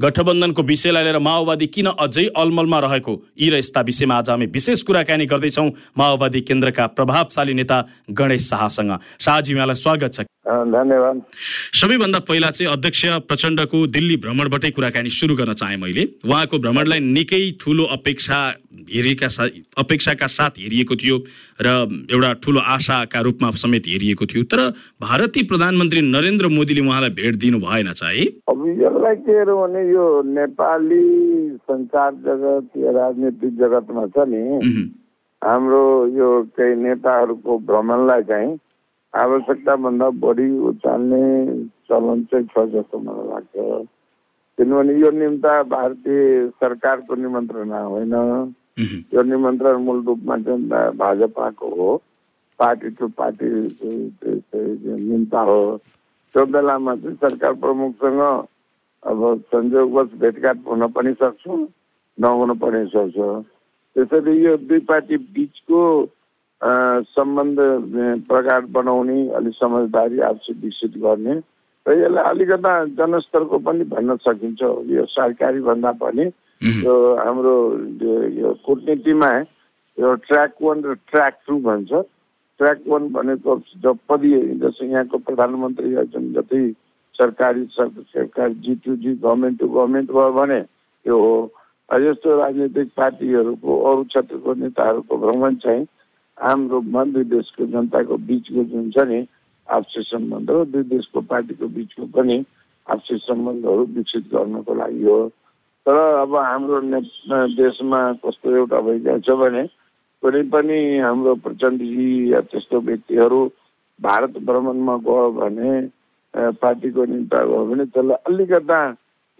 गठबन्धनको विषयलाई लिएर माओवादी किन अझै अलमलमा रहेको? यी र यस्ता विषयमा आज हामी विशेष कुराकानी गर्दैछौँ माओवादी केन्द्रका प्रभावशाली नेता गणेश शाहसँग। शाहजी यहाँलाई स्वागत छ। धन्यवाद। सबैभन्दा पहिला चाहिँ अध्यक्ष प्रचण्डको दिल्ली भ्रमणबाटै कुराकानी सुरु गर्न चाहेँ मैले। उहाँको भ्रमणलाई निकै ठुलो अपेक्षा हेरिएका अपेक्षाका साथ हेरिएको थियो र एउटा ठुलो आशाका रूपमा समेत हेरिएको थियो। तर भारतीय प्रधानमन्त्री नरेन्द्र मोदीले उहाँलाई भेट दिनु भएन चाहिँ। अब यसलाई के भने यो नेपाली सञ्चार जगत या राजनीतिक जगतमा छ नि। हाम्रो यो केही नेताहरूको भ्रमणलाई चाहिँ आवश्यकताभन्दा बढी उचाल्ने चलन चाहिँ छ जस्तो मलाई लाग्छ। किनभने यो निम्ता भारतीय सरकारको निमन्त्रणा होइन। यो निमन्त्रण मूल रूपमा चाहिँ भाजपाको हो। पार्टी टु पार्टी निम्ता हो। त्यो बेलामा चाहिँ सरकार प्रमुखसँग अब संयोगवश भेटघाट हुन पनि सक्छ नहुन पनि सक्छ। त्यसरी यो दुई पार्टी बिचको सम्बन्ध प्रगाड बनाउने अलिक समझदारी आपसी विकसित गर्ने र यसलाई अलिकता जनस्तरको पनि भन्न सकिन्छ। यो सरकारी भन्दा पनि यो हाम्रो यो कुटनीतिमा यो ट्र्याक वान र ट्र्याक टू भन्छ। ट्र्याक वान भनेको पदीय जस्तो यहाँको प्रधानमन्त्री जुन जति सरकारी सरकारी G to G government to government भयो भने त्यो हो यस्तो राजनीतिक पार्टीहरूको अरू क्षेत्रको नेताहरूको भ्रमण चाहिँ रूपमा दुई देशको जनताको बिचको जुन छ नि आपसी सम्बन्ध हो दुई देशको पार्टीको बिचको पनि आपसी सम्बन्धहरू विकसित गर्नको लागि हो। तर अब हाम्रो देशमा कस्तो एउटा भइरहेको छ भने कुनै पनि हाम्रो प्रचण्डजी या त्यस्तो व्यक्तिहरू भारत भ्रमणमा गयो भने पार्टीको निम्ता गयो भने त्यसलाई अलिकता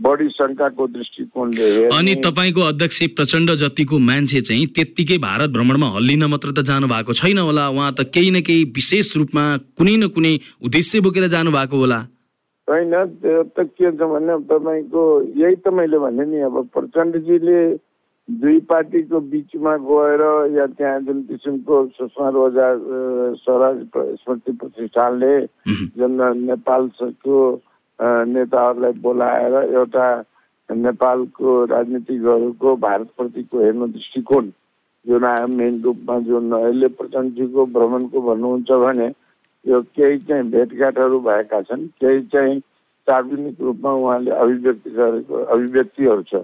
बढी शङ्काको दृष्टिकोणले अनि तपाईँको अध्यक्ष प्रचण्ड जतिको मान्छे चाहिँ त्यत्तिकै भारत भ्रमणमा हल्लिन मात्र त जानु भएको छैन होला। उहाँ त केही न केही विशेष रूपमा कुनै न कुनै उद्देश्य बोकेर जानु भएको होला। होइन त्यो त के छ भने तपाईँको यही त मैले भने नि अब प्रचण्डजीले दुई पार्टीको बिचमा गएर या त्यहाँ जुन किसिमको सुषमा रोजा स्वराज स्मृति प्रतिष्ठानले जुन नेपालको नेताहरूलाई बोलाएर एउटा नेपालको राजनीतिकहरूको भारतप्रतिको हेर्ने दृष्टिकोण जुन मेन रूपमा जुन अहिले प्रचण्डजीको भ्रमणको भन्नुहुन्छ भने यो केही चाहिँ भेटघाटहरू भएका छन् केही चाहिँ सार्वजनिक रूपमा उहाँले अभिव्यक्ति गरेको अभिव्यक्तिहरू छ।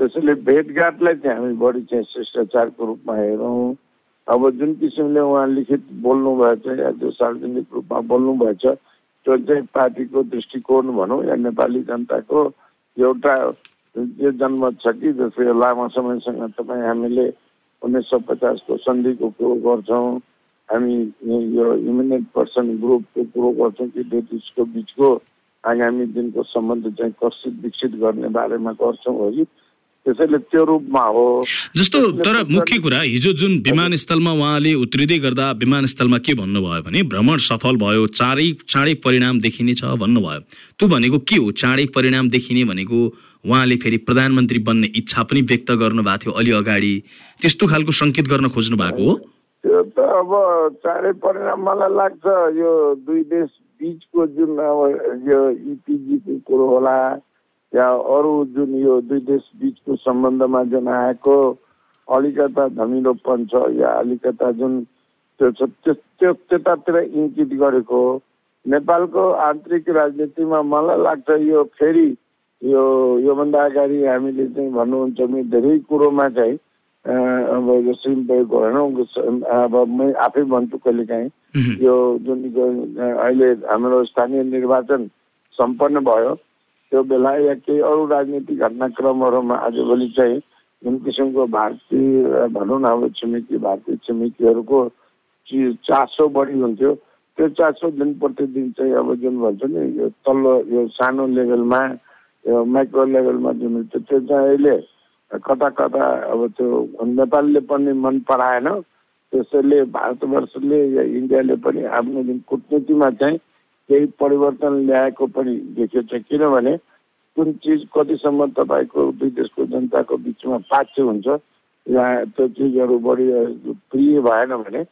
त्यसैले भेटघाटलाई चाहिँ हामी बढी चाहिँ शिष्टाचारको रूपमा हेरौँ। अब जुन किसिमले उहाँ लिखित बोल्नु भएछ या जो सार्वजनिक रूपमा बोल्नु भएछ त्यो चाहिँ पार्टीको दृष्टिकोण भनौँ या नेपाली जनताको एउटा यो जन्म छ कि जस्तो लामो समयसँग तपाईँ हामीले उन्नाइस सय पचासको सन्धिको कुरो गर्छौँ। हामी यो इमिनेन्ट पर्सन ग्रुपको कुरो गर्छौँ कि ब्रिटिसको बिचको आगामी दिनको सम्बन्ध चाहिँ कसरी विकसित गर्ने बारेमा गर्छौँ हो त्यसैले त्यो रूपमा हो जस्तो तर मुख्य कुरा हिजो जुन विमानस्थलमा उहाँले उत्रिँदै गर्दा विमानस्थलमा के भन्नुभयो भने भ्रमण सफल भयो चाँडै चाँडै परिणाम देखिने छ भन्नुभयो त्यो भनेको के हो चाँडै परिणाम देखिने भनेको उहाँले फेरि प्रधानमन्त्री बन्ने इच्छा पनि व्यक्त गर्नुभएको थियो अलि अगाडि त्यस्तो खालको सङ्केत गर्न खोज्नु भएको हो त्यो त अब चाँडै परिणाम मलाई लाग्छ यो दुई देश बिचको जुन अब यो इपिजीको कुरो होला या अरू जुन यो दुई देश बिचको सम्बन्धमा जुन आएको अलिकता धमिलोपन छ या अलिकता जुन त्यो छ त्यो त्यतातिर इङ्कित गरेको नेपालको आन्तरिक राजनीतिमा मलाई लाग्छ यो फेरि यो योभन्दा अगाडि हामीले चाहिँ भन्नुहुन्छ भने धेरै कुरोमा चाहिँ अब जस्तै भएन अब म आफै भन्छु कहिले काहीँ यो जुन अहिले हाम्रो स्थानीय निर्वाचन सम्पन्न भयो त्यो बेला या केही अरू राजनीतिक घटनाक्रमहरूमा आजभोलि चाहिँ जुन किसिमको भारतीय भनौँ न अब छिमेकी भारतीय छिमेकीहरूको चिज चासो बढी हुन्थ्यो त्यो चासो दिन प्रतिदिन चाहिँ अब जुन भन्छ नि यो तल्लो यो सानो लेभलमा यो माइक्रो लेभलमा जुन हुन्छ त्यो चाहिँ अहिले कता कता अब त्यो नेपालले पनि मन पराएन। त्यसैले भारतवर्षले या इन्डियाले पनि आफ्नो जुन कुटनीतिमा चाहिँ केही परिवर्तन ल्याएको पनि देखिएको छ किनभने कुन चिज कतिसम्म तपाईँको दुई देशको जनताको बिचमा पाच्य हुन्छ या त्यो चिजहरू बढी प्रिय भएन भने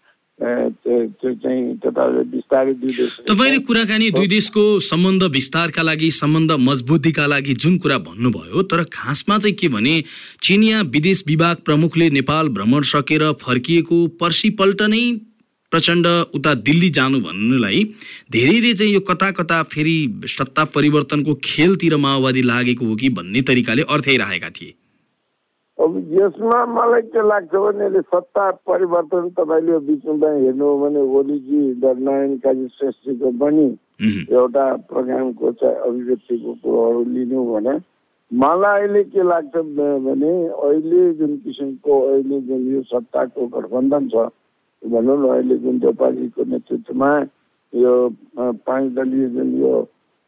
तपाईँले कुराकानी दुई देशको सम्बन्ध विस्तारका लागि सम्बन्ध मजबुतीका लागि जुन कुरा भन्नुभयो तर खासमा चाहिँ के भने चिनिया विदेश विभाग प्रमुखले नेपाल भ्रमण सकेर फर्किएको पर्सिपल्ट नै प्रचण्ड उता दिल्ली जानु भन्नुलाई धेरैले चाहिँ यो कता कता फेरि सत्ता परिवर्तनको खेलतिर माओवादी लागेको हो कि भन्ने तरिकाले अर्थाइरहेका थिए। अब यसमा मलाई के लाग्छ भने सत्ता परिवर्तन तपाईँले बिचमा हेर्नु हो भने ओलीजी नारायण काजी श्रेष्ठीको पनि एउटा प्रोग्रामको चाहिँ अभिव्यक्तिको कुरोहरू लिनु भने मलाई अहिले के लाग्छ भने अहिले जुन किसिमको अहिले जुन यो सत्ताको गठबन्धन छ भनौँ न अहिले जुन नेपालीको नेतृत्वमा यो पाँच दलीय जुन यो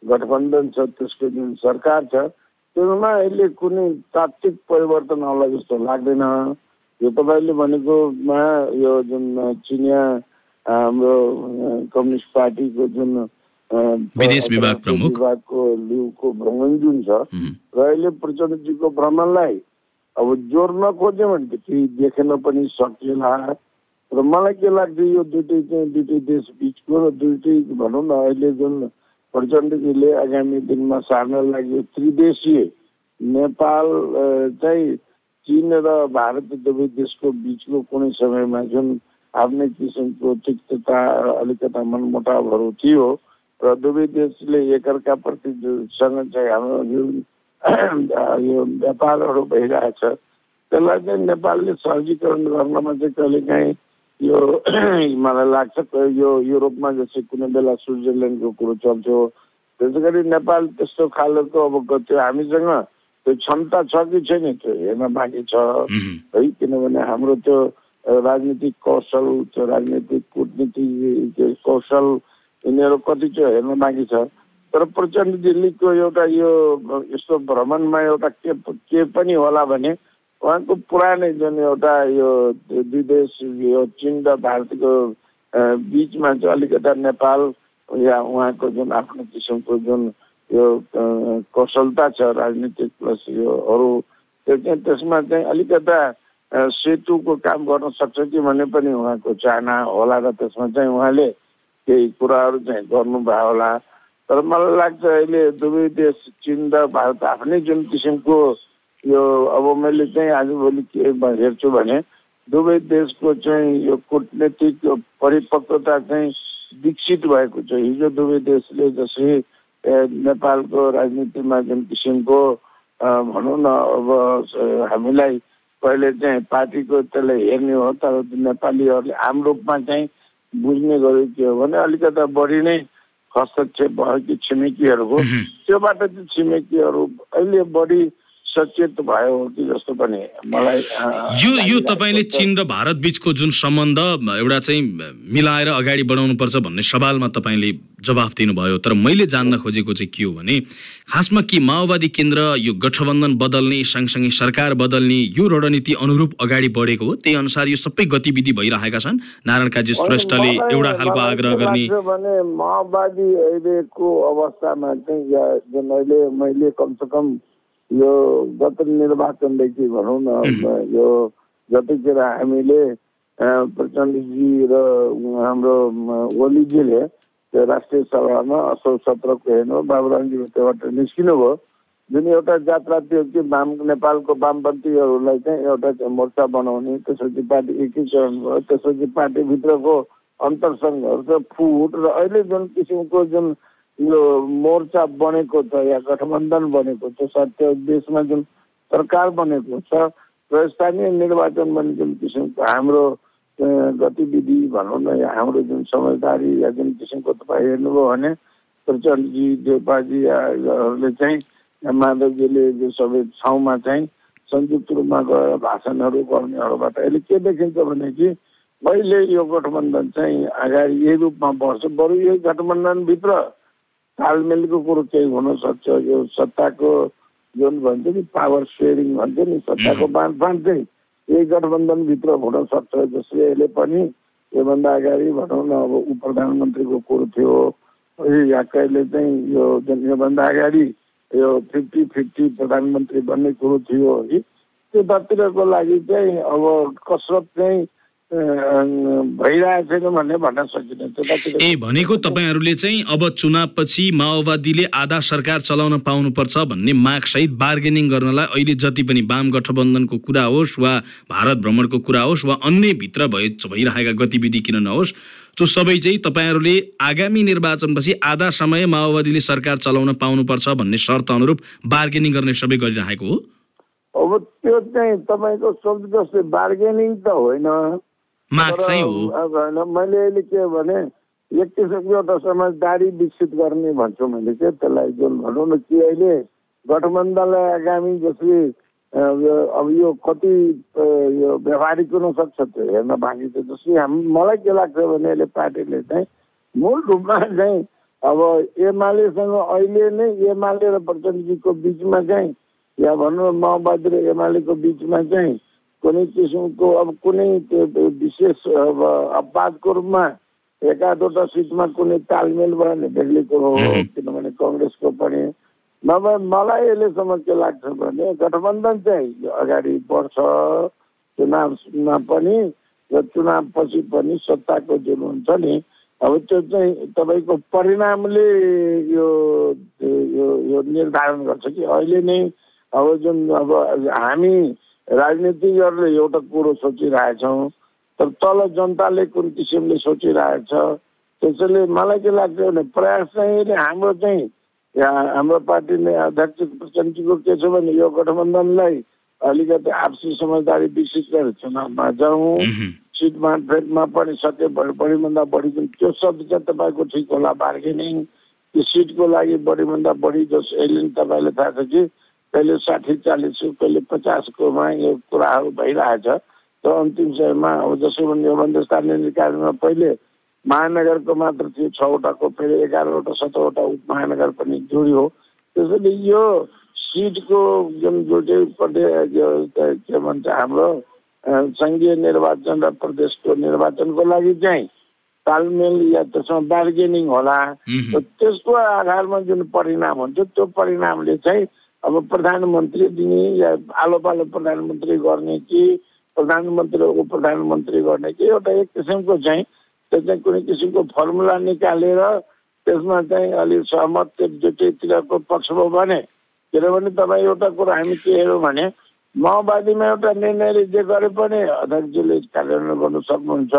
गठबन्धन छ त्यसको जुन सरकार छ त्यसमा अहिले कुनै तात्विक परिवर्तन आउला जस्तो लाग्दैन। यो तपाईँले भनेकोमा यो जुन चिनिया हाम्रो कम्युनिस्ट पार्टीको जुन विदेश विभाग प्रमुख। विभागको लिउको भ्रमण जुन छ र अहिले प्रचण्डजीको भ्रमणलाई अब जोड्न खोज्यो भने केही देखेन पनि सकिएला। र मलाई के लाग्छ यो दुइटै चाहिँ दुइटै देश बिचको र दुइटै भनौँ न अहिले जुन प्रचण्डजीले आगामी दिनमा सार्न लागि त्रिदेशीय नेपाल चाहिँ चिन र भारत दुवै देशको बिचको कुनै समयमा जुन आफ्नै किसिमको तिक्तता अलिकता मनमुटावहरू थियो र दुवै देशले एकअर्काप्रति सँग चाहिँ हाम्रो जुन यो व्यापारहरू भइरहेछ त्यसलाई चाहिँ नेपालले सहजीकरण गर्नमा चाहिँ कहिलेकाहीँ यो मलाई लाग्छ यो युरोपमा जस्तै कुनै बेला स्विजरल्यान्डको कुरो चल्थ्यो त्यसै गरी नेपाल त्यस्तो खालको अब त्यो हामीसँग त्यो क्षमता छ कि छैन त्यो हेर्न बाँकी छ है किनभने हाम्रो त्यो राजनीतिक कौशल त्यो राजनीतिक कुटनीतिक कौशल यिनीहरू कति चाहिँ हेर्न बाँकी छ तर प्रचण्ड दिल्लीको एउटा यो यस्तो भ्रमणमा एउटा के के पनि होला भने उहाँको पुरानै जुन एउटा यो दुई देश यो चिन र भारतको बिचमा चाहिँ अलिकता नेपाल या उहाँको जुन आफ्नो किसिमको जुन यो कौशलता छ राजनीतिक प्लस यो अरू त्यो चाहिँ त्यसमा चाहिँ अलिकता सेतुको काम गर्न सक्छ कि भन्ने पनि उहाँको चाहना होला र त्यसमा चाहिँ उहाँले केही कुराहरू चाहिँ गर्नुभयो होला। तर मलाई लाग्छ अहिले दुवै देश चिन र भारत आफ्नै जुन किसिमको यो अब मैले चाहिँ आजभोलि के हेर्छु भने दुवै देशको चाहिँ यो कुटनीतिक परिपक्वता चाहिँ विकसित भएको छ। हिजो दुवै देशले जसरी नेपालको राजनीतिमा जुन किसिमको भनौँ न अब हामीलाई पहिले चाहिँ पार्टीको त्यसलाई हेर्ने हो तर नेपालीहरूले आम रूपमा चाहिँ बुझ्ने गर्यो के हो भने अलिकता बढी नै हस्तक्षेप भयो कि छिमेकीहरूको। त्योबाट चाहिँ छिमेकीहरू अहिले बढी सचेत भयो कि जस्तो पनि मलाई यो यो तपाईँले चिन र भारत बिचको जुन सम्बन्ध एउटा चाहिँ मिलाएर अगाडि बढाउनु पर्छ भन्ने सवालमा तपाईँले जवाफ दिनुभयो। तर मैले जान्न खोजेको चाहिँ के हो भने खासमा के माओवादी केन्द्र यो गठबन्धन बदल्ने सँगसँगै सरकार बदल्ने यो रणनीति अनुरूप अगाडि बढेको हो त्यही अनुसार यो सबै गतिविधि भइरहेका छन्। नारायण काजी श्रेष्ठले एउटा खालको आग्रह गर्ने भने माओवादी अहिलेको अवस्थामा चाहिँ मैले कमसेकम यो गत निर्वाचनदेखि भनौँ न यो जतिखेर हामीले प्रचण्डजी र हाम्रो ओलीजीले त्यो राष्ट्रिय सभामा असो सत्रको हेर्नु बाबुरामजी त्योबाट निस्किनु भयो। जुन एउटा जात्रा थियो कि वाम नेपालको वामपन्थीहरूलाई चाहिँ एउटा मोर्चा बनाउने त्यसपछि पार्टी एकीकरण भयो त्यसपछि पार्टीभित्रको अन्तरसङ्घहरू चाहिँ फुट र अहिले जुन किसिमको जुन यो मोर्चा बनेको छ या गठबन्धन बनेको छ सत्य देशमा जुन सरकार बनेको छ र स्थानीय निर्वाचन भने जुन किसिमको हाम्रो गतिविधि भनौँ न या हाम्रो जुन समझदारी या जुन किसिमको तपाईँ हेर्नुभयो भने प्रचण्डजी देवपाजीहरूले चाहिँ माधवजीले जो सबै ठाउँमा चाहिँ संयुक्त रूपमा गएर भाषणहरू गर्नेहरूबाट अहिले के देखिन्छ भने कि अहिले यो गठबन्धन चाहिँ अगाडि यही रूपमा बढ्छ बरु यही गठबन्धनभित्र तालमेलको कुरो केही हुनसक्छ यो सत्ताको जुन भन्छ नि पावर सेयरिङ भन्छ नि सत्ताको बाँडफाँड चाहिँ यही गठबन्धनभित्र हुनसक्छ जसले अहिले पनि योभन्दा अगाडि भनौँ न अब उप प्रधानमन्त्रीको कुरो थियो। या कहिले चाहिँ यो जुन योभन्दा अगाडि यो फिफ्टी फिफ्टी प्रधानमन्त्री बन्ने कुरो थियो। है त्यो त्यतातिरको लागि चाहिँ अब कसरत चाहिँ भन्ने सकिँदैन ए भनेको तपाईँहरूले चाहिँ अब चुनावपछि माओवादीले आधा सरकार चलाउन पाउनुपर्छ भन्ने मागसहित बार्गेनिङ गर्नलाई अहिले जति पनि वाम गठबन्धनको कुरा होस् वा भारत भ्रमणको कुरा होस् वा अन्य भित्र भइ भइरहेका गतिविधि किन नहोस् त्यो सबै चाहिँ तपाईँहरूले आगामी निर्वाचनपछि आधा समय माओवादीले सरकार चलाउन पाउनुपर्छ भन्ने शर्त अनुरूप बार्गेनिङ गर्ने सबै गरिरहेको हो? अब त्यो चाहिँ तपाईँको सोच जस्तै बार्गेनिङ त होइन। माग चाहिँ हो। मैले अहिले के भने एक किसिमको एउटा समझदारी विकसित गर्ने भन्छु मैले चाहिँ त्यसलाई जुन भनौँ न कि अहिले गठबन्धनलाई आगामी जसरी अब यो कति यो व्यवहारिक हुन सक्छ त्यो हेर्न बाँकी छ जसरी हाम मलाई के लाग्छ भने अहिले पार्टीले चाहिँ मूल रूपमा चाहिँ अब एमालेसँग अहिले नै एमाले र प्रचण्डजीको बिचमा चाहिँ या भनौँ न माओवादी र एमालेको बिचमा चाहिँ कुनै किसिमको अब कुनै विशेष अब अपवादको रूपमा एकाधवटा सिटमा कुनै तालमेल भयो भने बेग्लै कुरो हो. किनभने कङ्ग्रेसको पनि नभए मलाई अहिलेसम्म के लाग्छ भने गठबन्धन चाहिँ अगाडि बढ्छ चुनावमा पनि र चुनावपछि पनि सत्ताको जुन हुन्छ नि अब त्यो चाहिँ तपाईँको परिणामले यो यो यो निर्धारण गर्छ कि अहिले नै अब जुन अब हामी राजनीतिज्ञहरूले एउटा कुरो सोचिरहेछौँ। तर तल जनताले कुन किसिमले सोचिरहेछ। त्यसैले मलाई के लाग्छ भने प्रयास चाहिँ हाम्रो चाहिँ हाम्रो पार्टीले अध्यक्ष प्रचण्डजीको के छ भने यो गठबन्धनलाई अलिकति आपसी समझदारी विकसित गरेर चुनावमा जाउँ। सिट बाँडफाँडमा पनि सके बढी बढीभन्दा बढी जुन त्यो शब्द चाहिँ तपाईँको ठिक होला बार्गेनिङ। त्यो सिटको लागि बढीभन्दा बढी जस अहिले नि तपाईँलाई थाहा छ कि कहिले साठी चालिस कहिले पचासकोमा यो कुराहरू भइरहेछ। त्यो अन्तिम समयमा अब जसो भने योभन्दा स्थानीय निकायमा पहिले महानगरको मात्र थियो छवटाको फेरि एघारवटा सत्रवटा उपमहानगर पनि जोडियो त्यसैले यो सिटको जुन यो त के भन्छ हाम्रो सङ्घीय निर्वाचन र प्रदेशको निर्वाचनको लागि चाहिँ तालमेल या त्यसमा बार्गेनिङ होला। र त्यसको आधारमा जुन परिणाम हुन्छ त्यो परिणामले चाहिँ अब प्रधानमन्त्री दिने या आलो पालो प्रधानमन्त्री गर्ने कि प्रधानमन्त्री र उप प्रधानमन्त्री गर्ने कि एउटा एक किसिमको चाहिँ त्यो चाहिँ कुनै किसिमको फर्मुला निकालेर त्यसमा चाहिँ अलिक सहमत दुइटैतिरको पक्षमा भने किनभने तपाईँ एउटा कुरो हामी के हेऱ्यौँ भने माओवादीमा एउटा निर्णयले जे गरे पनि अध्यक्षजीले कार्यान्वयन गर्नु सक्नुहुन्छ।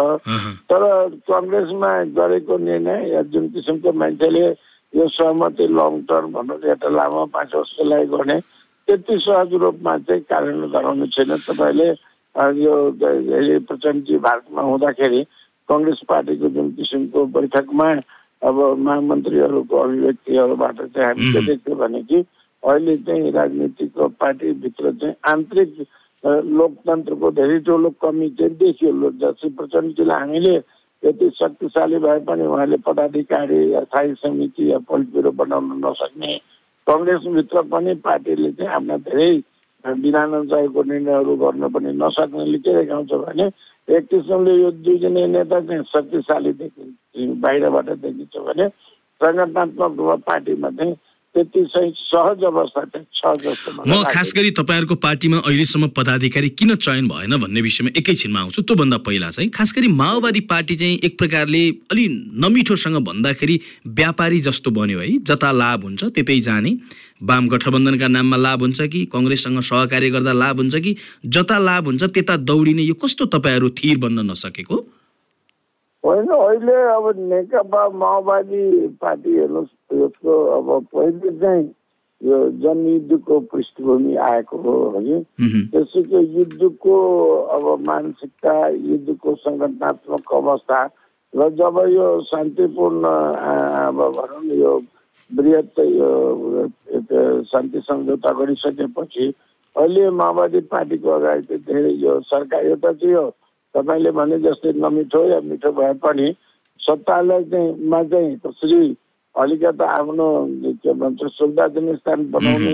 तर कङ्ग्रेसमा गरेको निर्णय या जुन किसिमको मान्छेले यो सहमति लङ टर्म भनौँ एउटा लामो पाँच वर्षको लागि गर्ने त्यति सहज रूपमा चाहिँ कार्यान्वयन गराउनु छैन तपाईँले यो प्रचण्डजी भारतमा हुँदाखेरि कङ्ग्रेस पार्टीको जुन किसिमको बैठकमा अब महामन्त्रीहरूको अभिव्यक्तिहरूबाट चाहिँ हामी के Mhm. देख्यौँ भने कि अहिले चाहिँ राजनीतिको पार्टीभित्र चाहिँ आन्तरिक लोकतन्त्रको धेरै ठुलो कमी चाहिँ देखियो जस्तै प्रचण्डजीलाई हामीले यति शक्तिशाली भए पनि उहाँले पदाधिकारी या स्थायी समिति या पोलिट ब्युरो बनाउन नसक्ने कङ्ग्रेसभित्र पनि पार्टीले चाहिँ आफ्ना धेरै विधानसभाको निर्णयहरू गर्न पनि नसक्नेले के देखाउँछ भने एक किसिमले यो दुईजना नेता चाहिँ शक्तिशाली देखिन्छ बाहिरबाट देखिन्छ भने सङ्गठनात्मक रूपमा पार्टीमा चाहिँ त्यति चाहिँ सहज अवस्था चाहिँ छ जस्तो म खास। गरी तपाईँहरूको पार्टीमा अहिलेसम्म पदाधिकारी किन चयन भएन भन्ने विषयमा एकैछिनमा आउँछु। त्योभन्दा पहिला चाहिँ खास गरी माओवादी पार्टी चाहिँ एक प्रकारले अलि नमिठोसँग भन्दाखेरि व्यापारी जस्तो बन्यो है। जता लाभ हुन्छ त्यतै जाने। वाम गठबन्धनका नाममा लाभ हुन्छ कि कङ्ग्रेससँग सहकार्य गर्दा लाभ हुन्छ कि जता लाभ हुन्छ त्यता दौडिने। यो कस्तो तपाईँहरू थिर बन्न नसकेको? होइन अहिले अब नेकपा माओवादी पार्टी हेर्नुहोस् यसको अब पहिले चाहिँ यो जनयुद्धको पृष्ठभूमि आएको हो मह्म। त्यसैको युद्धको अब मानसिकता युद्धको सङ्गठनात्मक अवस्था र जब यो शान्तिपूर्ण अब भनौँ न यो बृहत यो यो शान्ति सम्झौता गरिसकेपछि अहिले माओवादी पार्टीको अगाडि चाहिँ धेरै यो सरकार एउटा चाहिँ यो तपाईँले भने जस्तै नमिठो या मिठो भए पनि सत्तालाई चाहिँ मा चाहिँ कसरी अलिकति आफ्नो के भन्छ सुविधा दिने स्थान बनाउने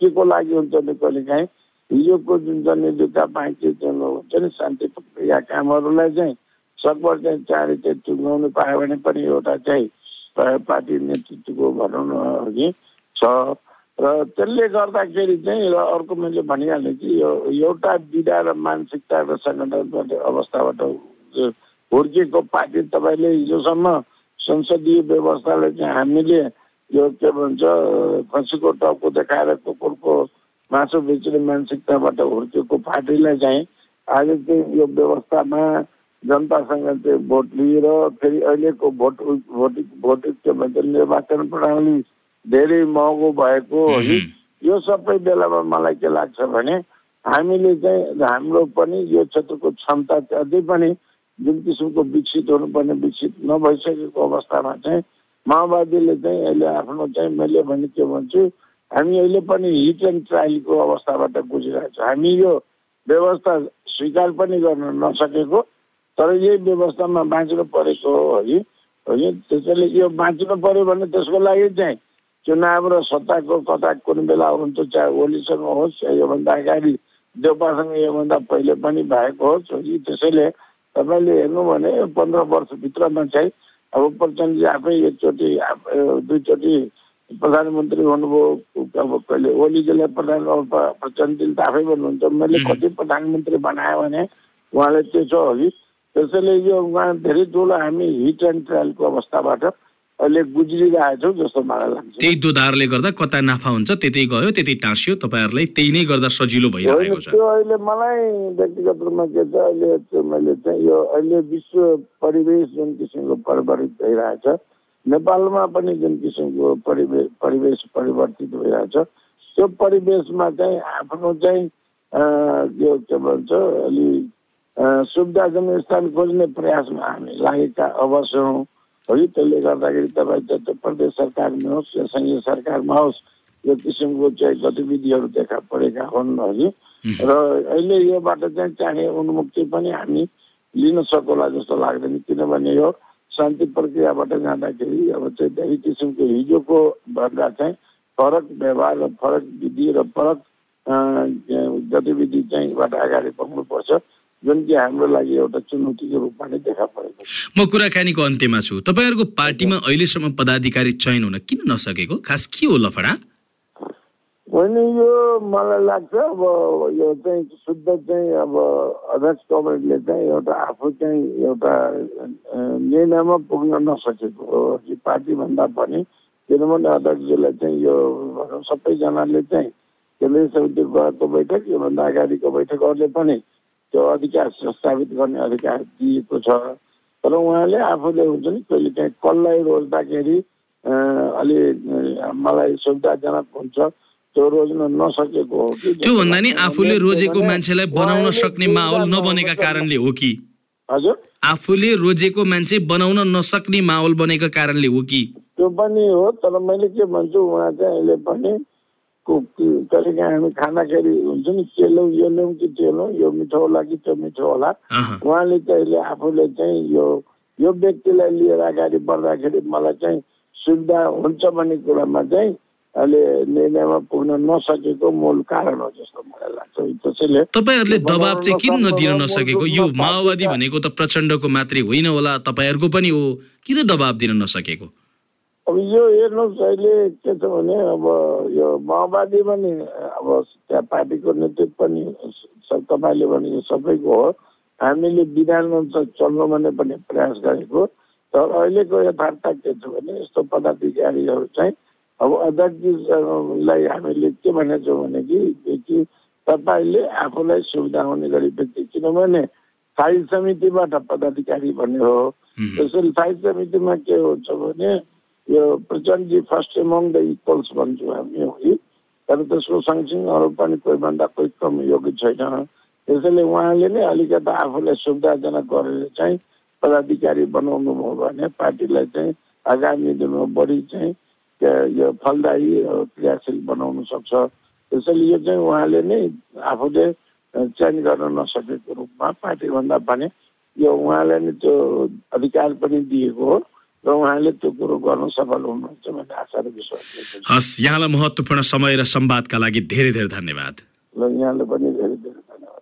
के को लागि हुन्छ भने कहिले काहीँ हिजोको जुन जनयुद्धका बाँकी जुन हुन्छ नि शान्ति प्रक्रिया कामहरूलाई चाहिँ सकभर चाहिँ चाँडै चाहिँ टुङ्गाउनु पायो भने पनि एउटा चाहिँ पार्टी नेतृत्वको भनौँ न अघि छ। र त्यसले गर्दाखेरि चाहिँ र अर्को मैले भनिहालेँ कि यो एउटा विधा र मानसिकता र सङ्गठनबाट अवस्थाबाट हुर्किएको पार्टी तपाईँले हिजोसम्म संसदीय व्यवस्थालाई चाहिँ हामीले यो के भन्छ खसीको टाउको देखाएर कुकुरको मासु बेच्ने मानसिकताबाट हुर्किएको पार्टीलाई चाहिँ आज चाहिँ यो व्यवस्थामा जनतासँग चाहिँ भोट लिएर फेरि अहिलेको भोट भोट भोट के भन्छ निर्वाचन प्रणाली धेरै महँगो भएको यो सबै बेलामा मलाई के लाग्छ भने हामीले चाहिँ हाम्रो पनि यो क्षेत्रको क्षमता अझै पनि जुन किसिमको विकसित हुनुपर्ने विकसित नभइसकेको अवस्थामा चाहिँ माओवादीले चाहिँ अहिले आफ्नो चाहिँ मैले भने के भन्छु हामी अहिले पनि हिट एन्ड ट्रायलको अवस्थाबाट गुजिरहेको छ। हामी यो व्यवस्था स्वीकार पनि गर्न नसकेको तर यही व्यवस्थामा बाँच्नु परेको हो है है त्यसैले यो बाँच्नु पऱ्यो भने त्यसको लागि चाहिँ चुनाव र सत्ताको कता कुन बेला हुन्छ चाहे ओलीसँग होस् या योभन्दा अगाडि देउपासँग योभन्दा पहिले पनि भएको होस् त्यसैले तपाईँले हेर्नु भने पन्ध्र वर्षभित्रमा चाहिँ अब प्रचण्डजी आफै एकचोटि दुईचोटि प्रधानमन्त्री हुनुभयो अब कहिले ओलीजीलाई प्रधान प्रचण्डजीले त आफै भन्नुहुन्छ। मैले कति प्रधानमन्त्री बनायो भने उहाँले त्यसो हो कि त्यसैले यो उहाँ धेरै ठुलो हामी हिट एन्ड ट्रायलको अवस्थाबाट अहिले गुज्रिरहेछौँ जस्तो मलाई लाग्छ। त्यही दुधारले गर्दा कता नाफा हुन्छ त्यतै गयो त्यतै टाँसियो तपाईँहरूलाई त्यही नै गर्दा सजिलो भइरहेको छ। त्यो अहिले मलाई व्यक्तिगत रूपमा के छ अहिले मैले चाहिँ यो अहिले विश्व परिवेश जुन किसिमको परिवर्तित भइरहेछ नेपालमा पनि जुन किसिमको परिवेश परिवेश परिवर्तित भइरहेछ त्यो परिवेशमा चाहिँ आफ्नो चाहिँ यो के भन्छ अलि सुविधाजनक स्थान खोज्ने प्रयासमा हामी लागेका अवश्य हौँ। है त्यसले गर्दाखेरि तपाईँ जस्तो प्रदेश सरकारमा होस् या सङ्घीय सरकारमा होस् यो किसिमको चाहिँ गतिविधिहरू देखा परेका हुन् हगि र अहिले योबाट चाहिँ चाहिने उन्मुक्ति पनि हामी लिन सकोला जस्तो लाग्दैन किनभने यो शान्ति प्रक्रियाबाट जाँदाखेरि अब चाहिँ धेरै किसिमको हिजोको भन्दा चाहिँ फरक व्यवहार र फरक विधि र फरक गतिविधि चाहिँबाट अगाडि बढ्नुपर्छ। जुन कि हाम्रो लागि एउटा चुनौतीको रूपमा नै देखा परेको म कुराकानीको अन्त्यमा छु। तपाईँहरूको पार्टीमा अहिलेसम्म पदाधिकारी चयन हुन किन नसकेको? खास के हो लफडा? होइन यो मलाई लाग्छ अब यो चाहिँ शुद्ध चाहिँ अब अध्यक्ष कमेन्टले चाहिँ एउटा आफू चाहिँ एउटा निर्णयमा पुग्न नसकेको हो। कि पार्टीभन्दा पनि किनभने अध्यक्षजीलाई चाहिँ यो सबैजनाले चाहिँ केन्द्रीय समिति गएको बैठक योभन्दा अगाडिको बैठकहरूले पनि त्यो अधिकार स्थापित गर्ने अधिकार दिएको छ। तर उहाँले आफूले हुन्छ नि कहिले काहीँ कसलाई रोज्दाखेरि अलि मलाई सुविधाजनक हुन्छ त्यो रोज्न नसकेको हो कि? त्यो भन्दा नि आफूले रोजेको मान्छेलाई बनाउन सक्ने माहौल नबनेका कारणले हो कि? हजुर। आफूले रोजेको मान्छे बनाउन नसक्ने माहौल बनेको कारणले हो कि? त्यो पनि हो तर मैले के भन्छु उहाँ चाहिँ अहिले पनि कहिले काहीँ हामी खाँदाखेरि हुन्छ नि के यो ल्याउँ कि त्यो यो मिठो होला कि त्यो मिठो होला उहाँले अहिले आफूले चाहिँ यो यो व्यक्तिलाई लिएर अगाडि बढ्दाखेरि मलाई चाहिँ सुविधा हुन्छ भन्ने कुरामा चाहिँ अहिले निर्णयमा पुग्न नसकेको मूल कारण हो जस्तो मलाई लाग्छ। त्यसैले तपाईँहरूले दबाब चाहिँ किन नदिन नसकेको यो माओवादी भनेको त प्रचण्डको मात्रै होइन होला तपाईँहरूको पनि हो किन दबाब दिन नसकेको? अब यो हेर्नुहोस् अहिले के छ भने अब यो माओवादी पनि अब त्यहाँ पार्टीको नेतृत्व पनि तपाईँले भने सबैको हो। हामीले विधान चल्नु भने पनि प्रयास गरेको। तर अहिलेको यथार्थ के छ भने यस्तो पदाधिकारीहरू चाहिँ अब अध्यक्षजीलाई हामीले के भनेको छौँ भने कि तपाईँले आफूलाई सुविधा हुने गरी व्यक्ति किनभने स्थायी समितिबाट पदाधिकारी भन्ने हो। त्यसैले स्थायी समितिमा के हुन्छ भने यो प्रचण्डजी फर्स्ट एमङ द इक्वल्स भन्छौँ हामी हो कि तर त्यसको सँगसँगै अरू पनि कोहीभन्दा कोही कम योग्य छैन। त्यसैले उहाँले नै अलिकति आफूलाई सुविधाजनक गरेर चाहिँ पदाधिकारी बनाउनु भयो भने पार्टीलाई चाहिँ आगामी दिनमा बढी चाहिँ यो फलदायी क्रियाशील बनाउन सक्छ। त्यसैले यो चाहिँ उहाँले नै आफूले चयन गर्न नसकेको रूपमा पार्टीभन्दा पनि यो उहाँलाई नै त्यो अधिकार पनि दिएको हो। र उहाँले त्यो कुरो गर्न सफल हुनुहुन्छ भन्ने आशा र विश्वास हस् यहाँलाई महत्त्वपूर्ण समय र संवादका लागि धेरै धेरै धन्यवाद। ल यहाँले पनि